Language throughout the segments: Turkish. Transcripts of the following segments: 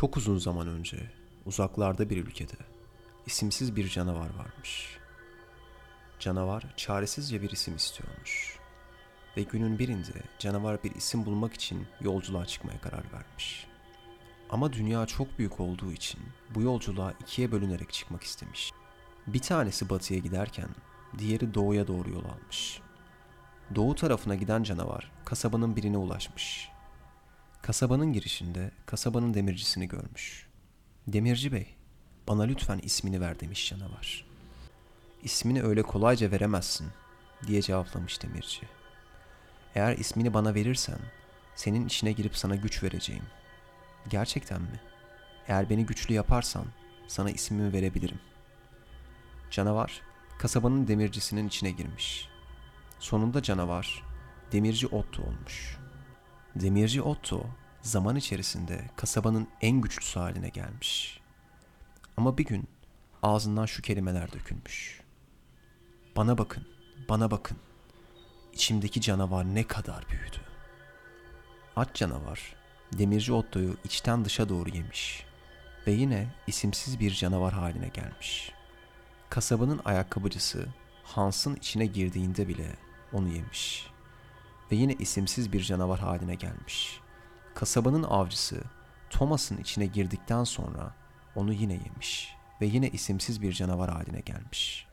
Çok uzun zaman önce uzaklarda bir ülkede isimsiz bir canavar varmış. Canavar çaresizce bir isim istiyormuş. Ve günün birinde canavar bir isim bulmak için yolculuğa çıkmaya karar vermiş. Ama dünya çok büyük olduğu için bu yolculuğa ikiye bölünerek çıkmak istemiş. Bir tanesi batıya giderken diğeri doğuya doğru yol almış. Doğu tarafına giden canavar kasabanın birine ulaşmış. Kasabanın girişinde kasabanın demircisini görmüş. Demirci bey, bana lütfen ismini ver demiş canavar. İsmini öyle kolayca veremezsin diye cevaplamış demirci. Eğer ismini bana verirsen senin içine girip sana güç vereceğim. Gerçekten mi? Eğer beni güçlü yaparsan sana ismimi verebilirim. Canavar kasabanın demircisinin içine girmiş. Sonunda canavar demirci Otto olmuş. Demirci Otto zaman içerisinde kasabanın en güçlüsü haline gelmiş. Ama bir gün ağzından şu kelimeler dökülmüş. Bana bakın, bana bakın. İçimdeki canavar ne kadar büyüdü. Aç canavar, demirci Otto'yu içten dışa doğru yemiş ve yine isimsiz bir canavar haline gelmiş. Kasabanın ayakkabıcısı Hans'ın içine girdiğinde bile onu yemiş ve yine isimsiz bir canavar haline gelmiş. Kasabanın avcısı Thomas'ın içine girdikten sonra onu yine yemiş ve yine isimsiz bir canavar haline gelmiş.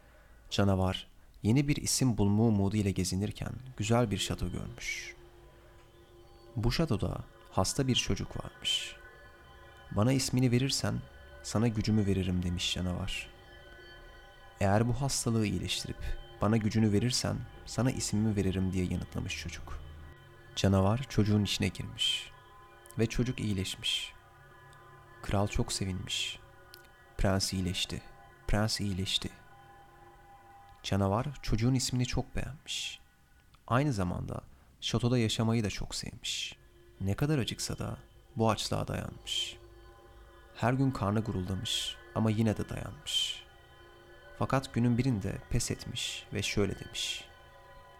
Canavar yeni bir isim bulma umudu ile gezinirken güzel bir şato görmüş. Bu şatoda hasta bir çocuk varmış. Bana ismini verirsen sana gücümü veririm demiş canavar. Eğer bu hastalığı iyileştirip bana gücünü verirsen sana ismimi veririm diye yanıtlamış çocuk. Canavar çocuğun içine girmiş ve çocuk iyileşmiş. Kral çok sevinmiş. Prens iyileşti. Prens iyileşti. Canavar çocuğun ismini çok beğenmiş. Aynı zamanda şatoda yaşamayı da çok sevmiş. Ne kadar acıksa da bu açlığa dayanmış. Her gün karnı guruldamış ama yine de dayanmış. Fakat günün birinde pes etmiş ve şöyle demiş.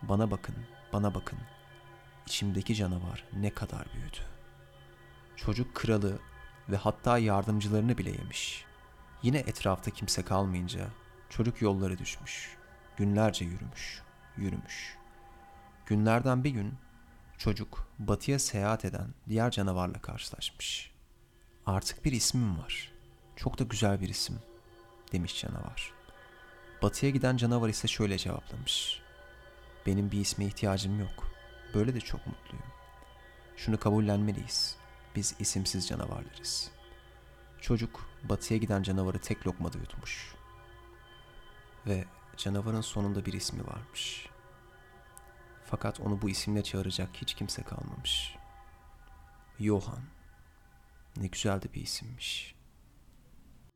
Bana bakın, bana bakın. İçimdeki canavar ne kadar büyüdü. Çocuk kralı ve hatta yardımcılarını bile yemiş. Yine etrafta kimse kalmayınca çocuk yolları düşmüş. Günlerce yürümüş, yürümüş. Günlerden bir gün çocuk batıya seyahat eden diğer canavarla karşılaşmış. Artık bir ismim var. Çok da güzel bir isim demiş canavar. Batıya giden canavar ise şöyle cevaplamış. Benim bir isme ihtiyacım yok. Böyle de çok mutluyum. Şunu kabullenmeliyiz. Biz isimsiz canavarlarız. Çocuk batıya giden canavarı tek lokmada yutmuş. Ve canavarın sonunda bir ismi varmış. Fakat onu bu isimle çağıracak hiç kimse kalmamış. Johan. Ne güzel de bir isimmiş.